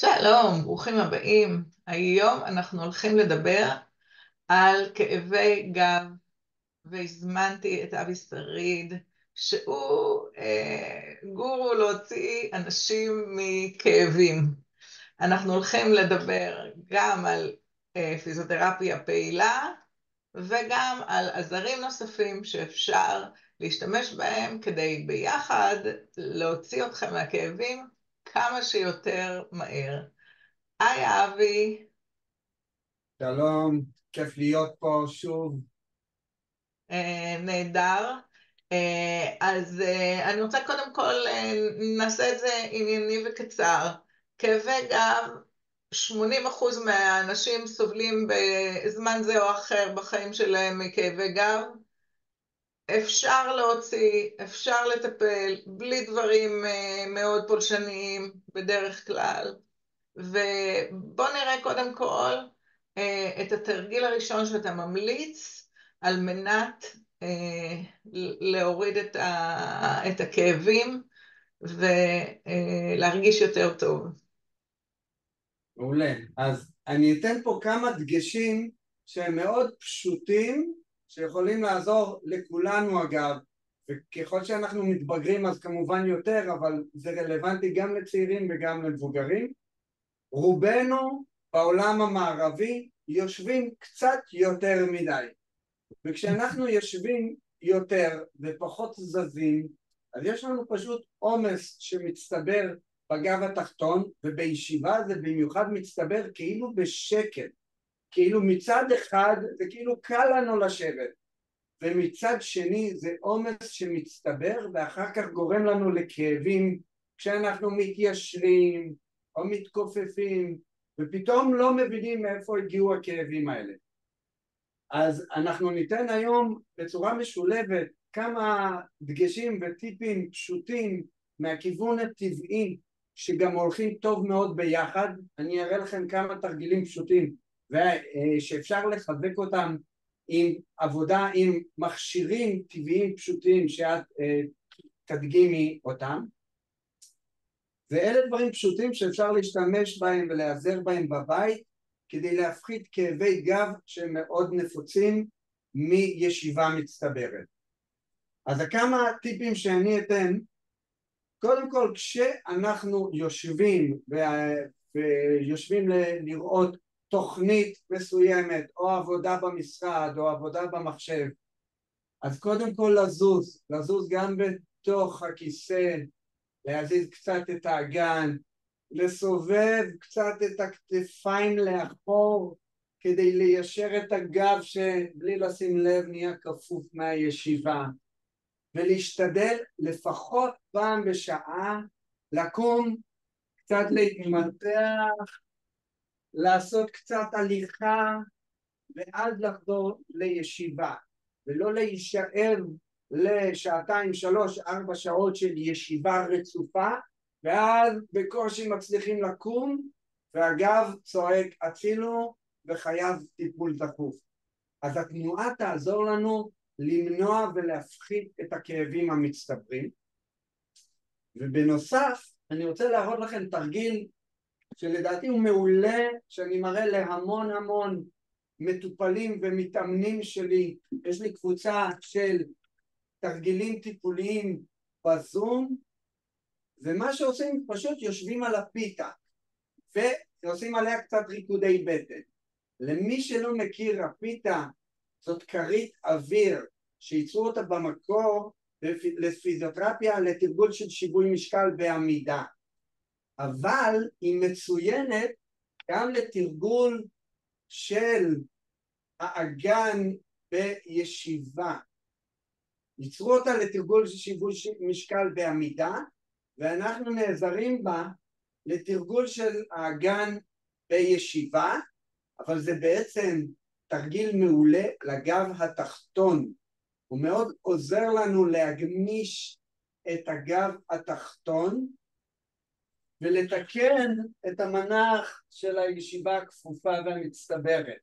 שלום, ברוכים הבאים. היום אנחנו הולכים לדבר על כאבי גב, והזמנתי את אבי שריד, שהוא אה, גורו להוציא אנשים מכאבים. אנחנו הולכים לדבר גם על אה, פיזיותרפיה פעילה, וגם על עזרים נוספים שאפשר להשתמש בהם כדי ביחד להוציא אתכם מהכאבים כמה שיותר מהר. היי אבי. שלום, כיף להיות פה שוב. אה, נהדר. אה, אז אה, אני רוצה קודם כל, נעשה את זה ענייני וקצר. כאבי גב, 80% מהאנשים סובלים בזמן זה או אחר בחיים שלהם מכאבי גב. אפשר להוציא, אפשר לטפל, בלי דברים אה, מאוד פולשניים בדרך כלל. ובוא נראה קודם כל אה, את התרגיל הראשון שאתה ממליץ על מנת אה, להוריד את, ה, את הכאבים ולהרגיש יותר טוב. מעולה. אז אני אתן פה כמה דגשים שהם מאוד פשוטים שיכולים לעזור לכולנו אגב, וככל שאנחנו מתבגרים אז כמובן יותר, אבל זה רלוונטי גם לצעירים וגם למבוגרים. רובנו בעולם המערבי יושבים קצת יותר מדי, וכשאנחנו יושבים יותר ופחות זזים, אז יש לנו פשוט עומס שמצטבר בגב התחתון, ובישיבה זה במיוחד מצטבר כאילו בשקט. כאילו מצד אחד זה כאילו קל לנו לשבת ומצד שני זה עומס שמצטבר ואחר כך גורם לנו לכאבים כשאנחנו מתיישרים או מתכופפים ופתאום לא מבינים מאיפה הגיעו הכאבים האלה. אז אנחנו ניתן היום בצורה משולבת כמה דגשים וטיפים פשוטים מהכיוון הטבעי שגם הולכים טוב מאוד ביחד. אני אראה לכם כמה תרגילים פשוטים ושאפשר לחזק אותם עם עבודה עם מכשירים טבעיים פשוטים שאת אה, תדגימי אותם ואלה דברים פשוטים שאפשר להשתמש בהם ולהיעזר בהם בבית כדי להפחית כאבי גב שהם מאוד נפוצים מישיבה מצטברת. אז כמה טיפים שאני אתן, קודם כל כשאנחנו יושבים ויושבים לראות תוכנית מסוימת או עבודה במשרד או עבודה במחשב אז קודם כל לזוז, לזוז גם בתוך הכיסא, להזיז קצת את האגן, לסובב קצת את הכתפיים לאחור כדי ליישר את הגב שבלי לשים לב נהיה כפוף מהישיבה ולהשתדל לפחות פעם בשעה לקום, קצת להתמתח לעשות קצת הליכה ואז לחזור לישיבה ולא להישאר לשעתיים, שלוש, ארבע שעות של ישיבה רצופה ואז בקושי מצליחים לקום והגב צועק הצילו וחייב טיפול דחוף. אז התנועה תעזור לנו למנוע ולהפחית את הכאבים המצטברים ובנוסף אני רוצה להראות לכם תרגיל שלדעתי הוא מעולה, שאני מראה להמון המון מטופלים ומתאמנים שלי, יש לי קבוצה של תרגילים טיפוליים בזום, ומה שעושים פשוט יושבים על הפיתה ועושים עליה קצת ריקודי בטן. למי שלא מכיר, הפיתה זאת כרית אוויר שייצרו אותה במקור לפיזיותרפיה לתרגול של שיווי משקל בעמידה. אבל היא מצוינת גם לתרגול של האגן בישיבה. ייצרו אותה לתרגול של שיווי משקל בעמידה ואנחנו נעזרים בה לתרגול של האגן בישיבה אבל זה בעצם תרגיל מעולה לגב התחתון הוא מאוד עוזר לנו להגמיש את הגב התחתון ולתקן את המנח של הישיבה הכפופה והמצטברת.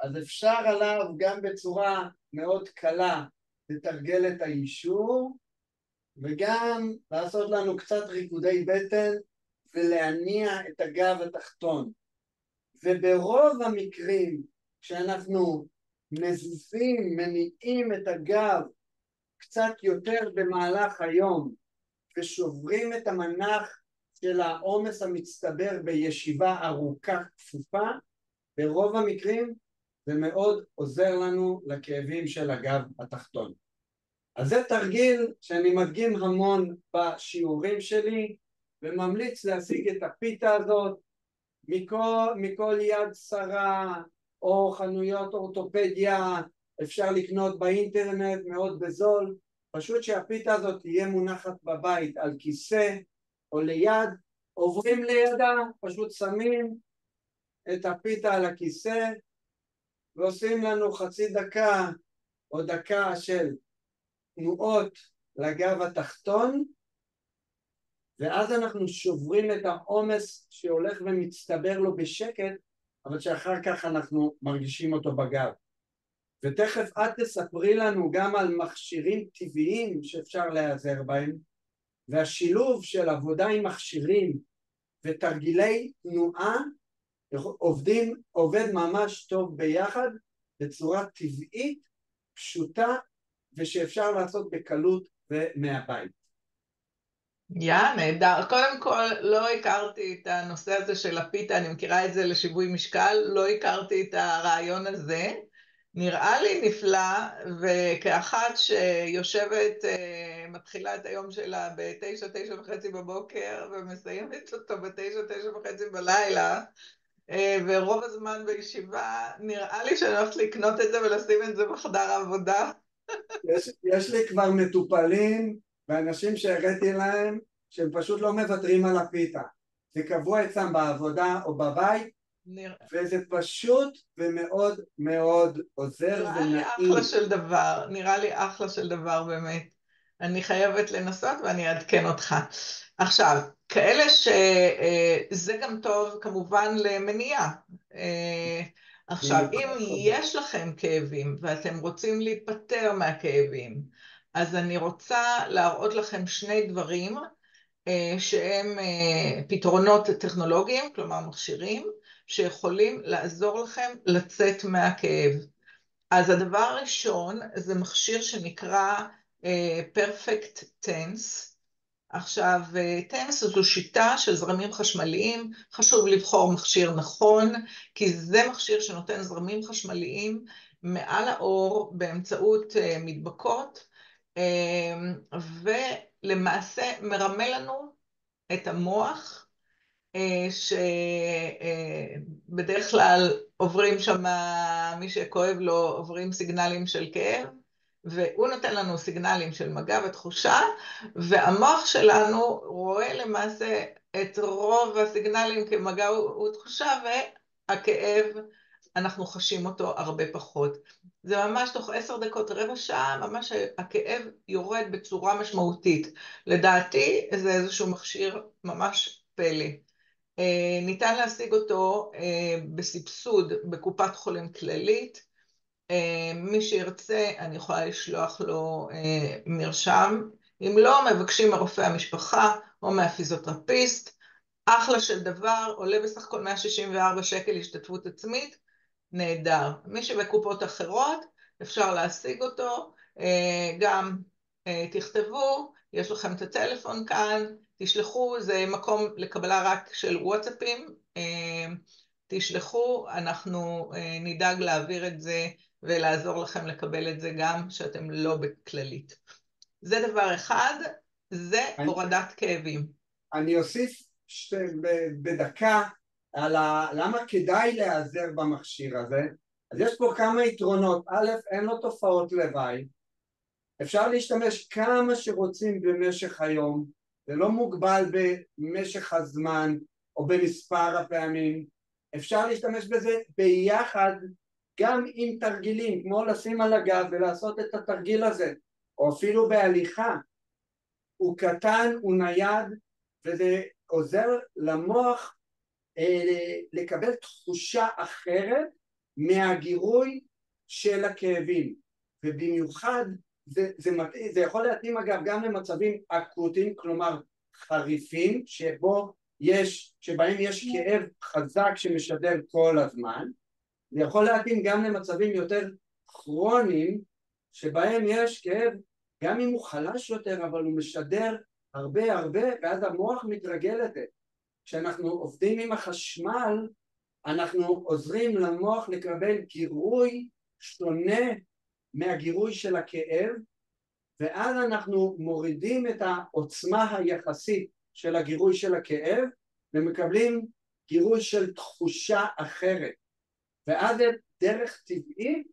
אז אפשר עליו גם בצורה מאוד קלה לתרגל את האישור וגם לעשות לנו קצת ריקודי בטן ולהניע את הגב התחתון. וברוב המקרים כשאנחנו מזיזים, מניעים את הגב קצת יותר במהלך היום ושוברים את המנח של העומס המצטבר בישיבה ארוכה כפופה, ברוב המקרים זה מאוד עוזר לנו לכאבים של הגב התחתון. אז זה תרגיל שאני מדגים המון בשיעורים שלי וממליץ להשיג את הפיתה הזאת מכל, מכל יד שרה או חנויות אורתופדיה אפשר לקנות באינטרנט מאוד בזול פשוט שהפיתה הזאת תהיה מונחת בבית על כיסא או ליד עוברים לידה פשוט שמים את הפיתה על הכיסא ועושים לנו חצי דקה או דקה של תנועות לגב התחתון ואז אנחנו שוברים את העומס שהולך ומצטבר לו בשקט אבל שאחר כך אנחנו מרגישים אותו בגב. ותכף את תספרי לנו גם על מכשירים טבעיים שאפשר להיעזר בהם והשילוב של עבודה עם מכשירים ותרגילי תנועה עובדים, עובד ממש טוב ביחד בצורה טבעית, פשוטה ושאפשר לעשות בקלות ומהבית. יא, נהדר. קודם כל, לא הכרתי את הנושא הזה של הפיתה, אני מכירה את זה לשיווי משקל, לא הכרתי את הרעיון הזה. נראה לי נפלא, וכאחת שיושבת, אה, מתחילה את היום שלה בתשע, תשע וחצי בבוקר, ומסיימת אותו בתשע, תשע וחצי בלילה, אה, ורוב הזמן בישיבה, נראה לי שאני הולכת לקנות את זה ולשים את זה בחדר העבודה. יש, יש לי כבר מטופלים ואנשים שהראיתי להם שהם פשוט לא מוותרים על הפיתה. זה קבוע אצלם בעבודה או בבית, נראה... וזה פשוט ומאוד מאוד עוזר נראה ונעים. נראה לי אחלה של דבר, נראה לי אחלה של דבר באמת. אני חייבת לנסות ואני אעדכן אותך. עכשיו, כאלה שזה אה, גם טוב כמובן למניעה. אה, עכשיו, אם יש לכם כאבים ואתם רוצים להיפטר מהכאבים, אז אני רוצה להראות לכם שני דברים אה, שהם פתרונות טכנולוגיים, כלומר מכשירים, שיכולים לעזור לכם לצאת מהכאב. אז הדבר הראשון זה מכשיר שנקרא uh, Perfect Tense. עכשיו, uh, Tense זו שיטה של זרמים חשמליים, חשוב לבחור מכשיר נכון, כי זה מכשיר שנותן זרמים חשמליים מעל האור באמצעות uh, מדבקות, ולמעשה מרמה לנו את המוח אה, שבדרך כלל עוברים שם, מי שכואב לו, עוברים סיגנלים של כאב, והוא נותן לנו סיגנלים של מגע ותחושה, והמוח שלנו רואה למעשה את רוב הסיגנלים כמגע ותחושה, והכאב, אנחנו חשים אותו הרבה פחות. זה ממש תוך עשר דקות, רבע שעה, ממש הכאב יורד בצורה משמעותית. לדעתי זה איזשהו מכשיר ממש פלא. אה, ניתן להשיג אותו אה, בסבסוד בקופת חולים כללית. אה, מי שירצה, אני יכולה לשלוח לו מרשם. אם לא, מבקשים מרופא המשפחה או מהפיזיותרפיסט. אחלה של דבר, עולה בסך הכל 164 שקל השתתפות עצמית, נהדר. מי שבקופות אחרות, אפשר להשיג אותו. גם תכתבו, יש לכם את הטלפון כאן, תשלחו, זה מקום לקבלה רק של וואטסאפים, אה, תשלחו, אנחנו אה, נדאג להעביר את זה ולעזור לכם לקבל את זה גם שאתם לא בכללית. זה דבר אחד, זה אני, הורדת כאבים. אני אוסיף ש... בדקה על ה... למה כדאי להיעזר במכשיר הזה. אז יש פה כמה יתרונות. א', אין לו תופעות לוואי. אפשר להשתמש כמה שרוצים במשך היום. זה לא מוגבל במשך הזמן או במספר הפעמים, אפשר להשתמש בזה ביחד גם עם תרגילים, כמו לשים על הגב ולעשות את התרגיל הזה, או אפילו בהליכה. הוא קטן, הוא נייד, וזה עוזר למוח אה, לקבל תחושה אחרת מהגירוי של הכאבים, ובמיוחד זה, זה, זה יכול להתאים אגב גם למצבים אקוטיים, כלומר חריפים, שבו יש, שבהם יש כאב חזק שמשדר כל הזמן, זה יכול להתאים גם למצבים יותר כרוניים שבהם יש כאב גם אם הוא חלש יותר אבל הוא משדר הרבה הרבה ואז המוח מתרגל לזה. כשאנחנו עובדים עם החשמל אנחנו עוזרים למוח לקבל גירוי שונה מהגירוי של הכאב ואז אנחנו מורידים את העוצמה היחסית של הגירוי של הכאב ומקבלים גירוי של תחושה אחרת ואז זה דרך טבעית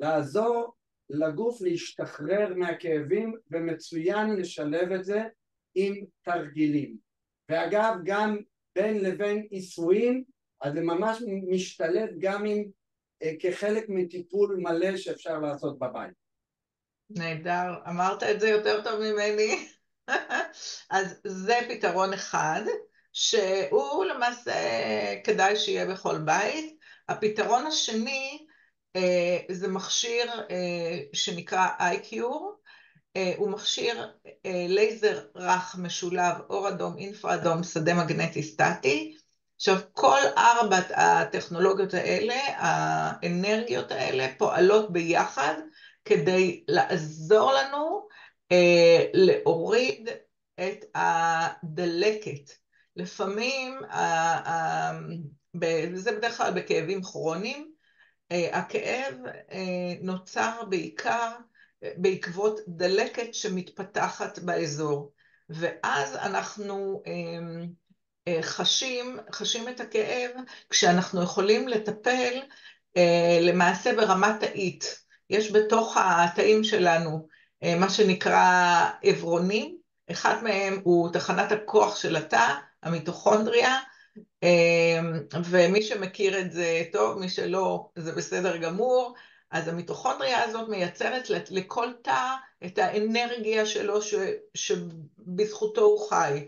לעזור לגוף להשתחרר מהכאבים ומצוין לשלב את זה עם תרגילים ואגב גם בין לבין עיסויים אז זה ממש משתלב גם עם אה, כחלק מטיפול מלא שאפשר לעשות בבית. נהדר, אמרת את זה יותר טוב ממני. אז זה פתרון אחד, שהוא למעשה כדאי שיהיה בכל בית. הפתרון השני אה, זה מכשיר אה, שנקרא איי-קיור, הוא מכשיר לייזר רך משולב אור אדום, אינפרה אדום, שדה מגנטי סטטי, עכשיו, כל ארבעת הטכנולוגיות האלה, האנרגיות האלה, פועלות ביחד כדי לעזור לנו אה, להוריד את הדלקת. לפעמים, אה, אה, זה בדרך כלל בכאבים כרוניים, אה, הכאב אה, נוצר בעיקר בעקבות דלקת שמתפתחת באזור, ואז אנחנו אה, אה, חשים, חשים את הכאב כשאנחנו יכולים לטפל אה, למעשה ברמת תאית. יש בתוך התאים שלנו אה, מה שנקרא עברונים, אחד מהם הוא תחנת הכוח של התא, המיטוכונדריה, ומי שמכיר את זה טוב, מי שלא, זה בסדר גמור. אז המיטוכונדריה הזאת מייצרת לכל תא את האנרגיה שלו ש, שבזכותו הוא חי.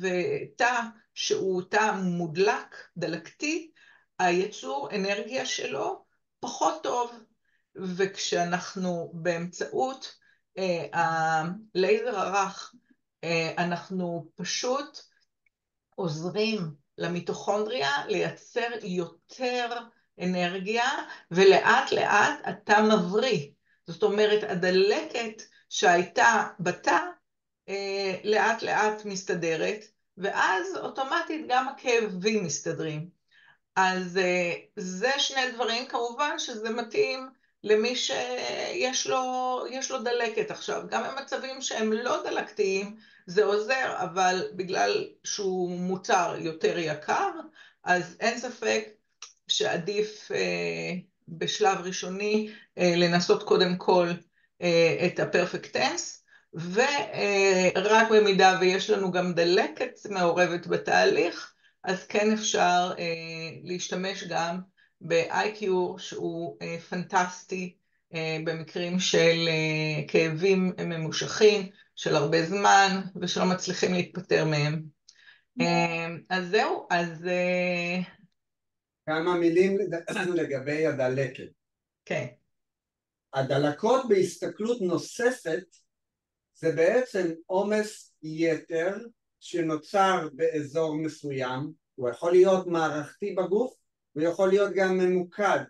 ותא שהוא תא מודלק, דלקתי, היצור אנרגיה שלו פחות טוב. וכשאנחנו באמצעות אה, הלייזר הרך, אה, אנחנו פשוט עוזרים למיטוכונדריה לייצר יותר אנרגיה, ולאט לאט התא מבריא. זאת אומרת, הדלקת שהייתה בתא אה, לאט לאט מסתדרת, ואז אוטומטית גם הכאבים מסתדרים. אז אה, זה שני דברים, כמובן שזה מתאים למי שיש לו, לו דלקת עכשיו. גם במצבים שהם לא דלקתיים זה עוזר, אבל בגלל שהוא מוצר יותר יקר, אז אין ספק שעדיף אה, בשלב ראשוני אה, לנסות קודם כל אה, את הפרפקט טנס, ורק במידה ויש לנו גם דלקת מעורבת בתהליך, אז כן אפשר אה, להשתמש גם ב-IQ שהוא אה, פנטסטי אה, במקרים של כאבים ממושכים, של הרבה זמן, ושלא מצליחים להתפטר מהם. אז זהו, אז... כמה מילים לגבי הדלקת. כן. הדלקות בהסתכלות נוספת זה בעצם עומס יתר שנוצר באזור מסוים, הוא יכול להיות מערכתי בגוף ויכול להיות גם ממוקד.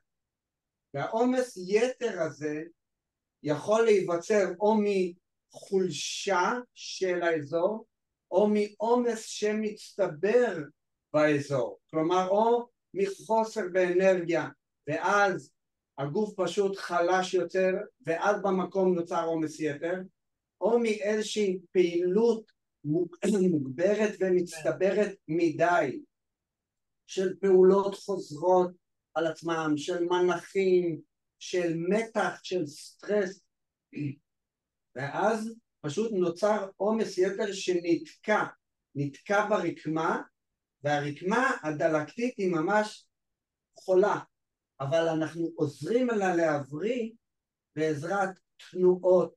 והעומס יתר הזה יכול להיווצר או מחולשה של האזור או מעומס שמצטבר באזור, כלומר או מחוסר באנרגיה ואז הגוף פשוט חלש יותר ואז במקום נוצר עומס יתר או מאיזושהי פעילות מוגברת ומצטברת מדי של פעולות חוזרות על עצמם, של מנחים, של מתח, של סטרס. ואז פשוט נוצר עומס יתר שנתקע, נתקע ברקמה והרקמה הדלקתית היא ממש חולה. אבל אנחנו עוזרים לה להבריא בעזרת תנועות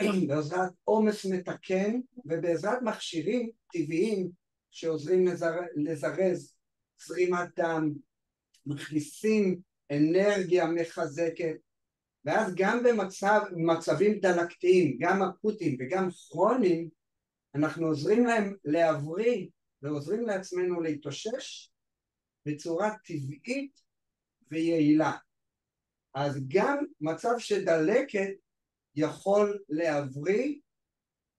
בעזרת עומס מתקן ובעזרת מכשירים טבעיים שעוזרים לזר... לזרז זרימת דם, מכניסים אנרגיה מחזקת ואז גם במצבים דלקתיים, גם אקוטיים וגם כרוניים אנחנו עוזרים להם להבריא ועוזרים לעצמנו להתאושש בצורה טבעית ויעילה. אז גם מצב של דלקת יכול להבריא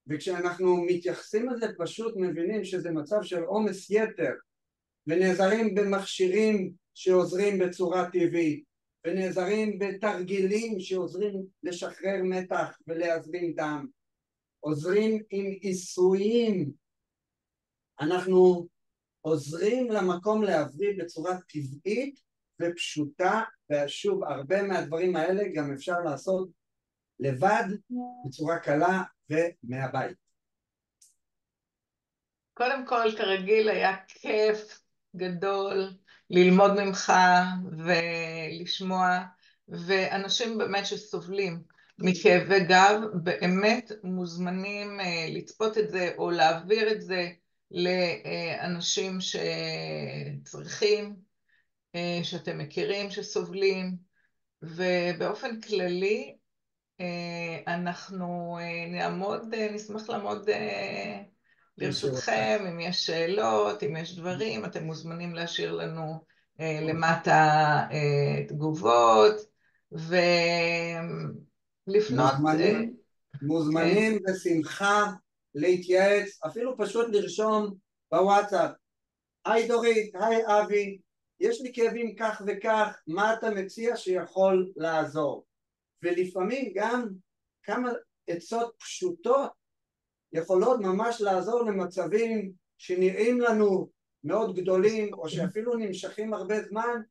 וכשאנחנו מתייחסים לזה פשוט מבינים שזה מצב של עומס יתר ונעזרים במכשירים שעוזרים בצורה טבעית ונעזרים בתרגילים שעוזרים לשחרר מתח ולהזרים דם עוזרים עם עיסויים אנחנו עוזרים למקום להבריא בצורה טבעית ופשוטה ושוב הרבה מהדברים האלה גם אפשר לעשות לבד בצורה קלה ומהבית. קודם כל כרגיל היה כיף גדול ללמוד ממך ולשמוע ואנשים באמת שסובלים מכאבי גב באמת מוזמנים אה, לצפות את זה או להעביר את זה לאנשים שצריכים, אה, שאתם מכירים שסובלים. ובאופן כללי אה, אנחנו נעמוד, נשמח לעמוד לרשותכם, אם יש שאלות, אם יש דברים, אתם מוזמנים להשאיר לנו למטה תגובות ולפנות. מוזמנים, מוזמנים כן. בשמחה להתייעץ, אפילו פשוט לרשום בוואטסאפ, היי דורית, היי אבי, יש לי כאבים כך וכך, מה אתה מציע שיכול לעזור? ולפעמים גם כמה עצות פשוטות יכולות ממש לעזור למצבים שנראים לנו מאוד גדולים או שאפילו נמשכים הרבה זמן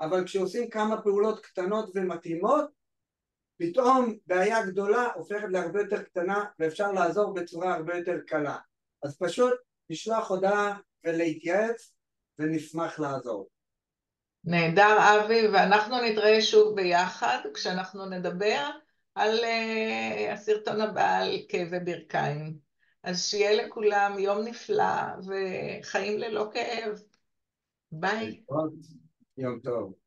אבל כשעושים כמה פעולות קטנות ומתאימות פתאום בעיה גדולה הופכת להרבה יותר קטנה ואפשר לעזור בצורה הרבה יותר קלה. אז פשוט לשלוח הודעה ולהתייעץ ונשמח לעזור. נהדר אבי ואנחנו נתראה שוב ביחד כשאנחנו נדבר על uh, הסרטון הבא על כאבי ברכיים. אז שיהיה לכולם יום נפלא וחיים ללא כאב. ביי. יום טוב.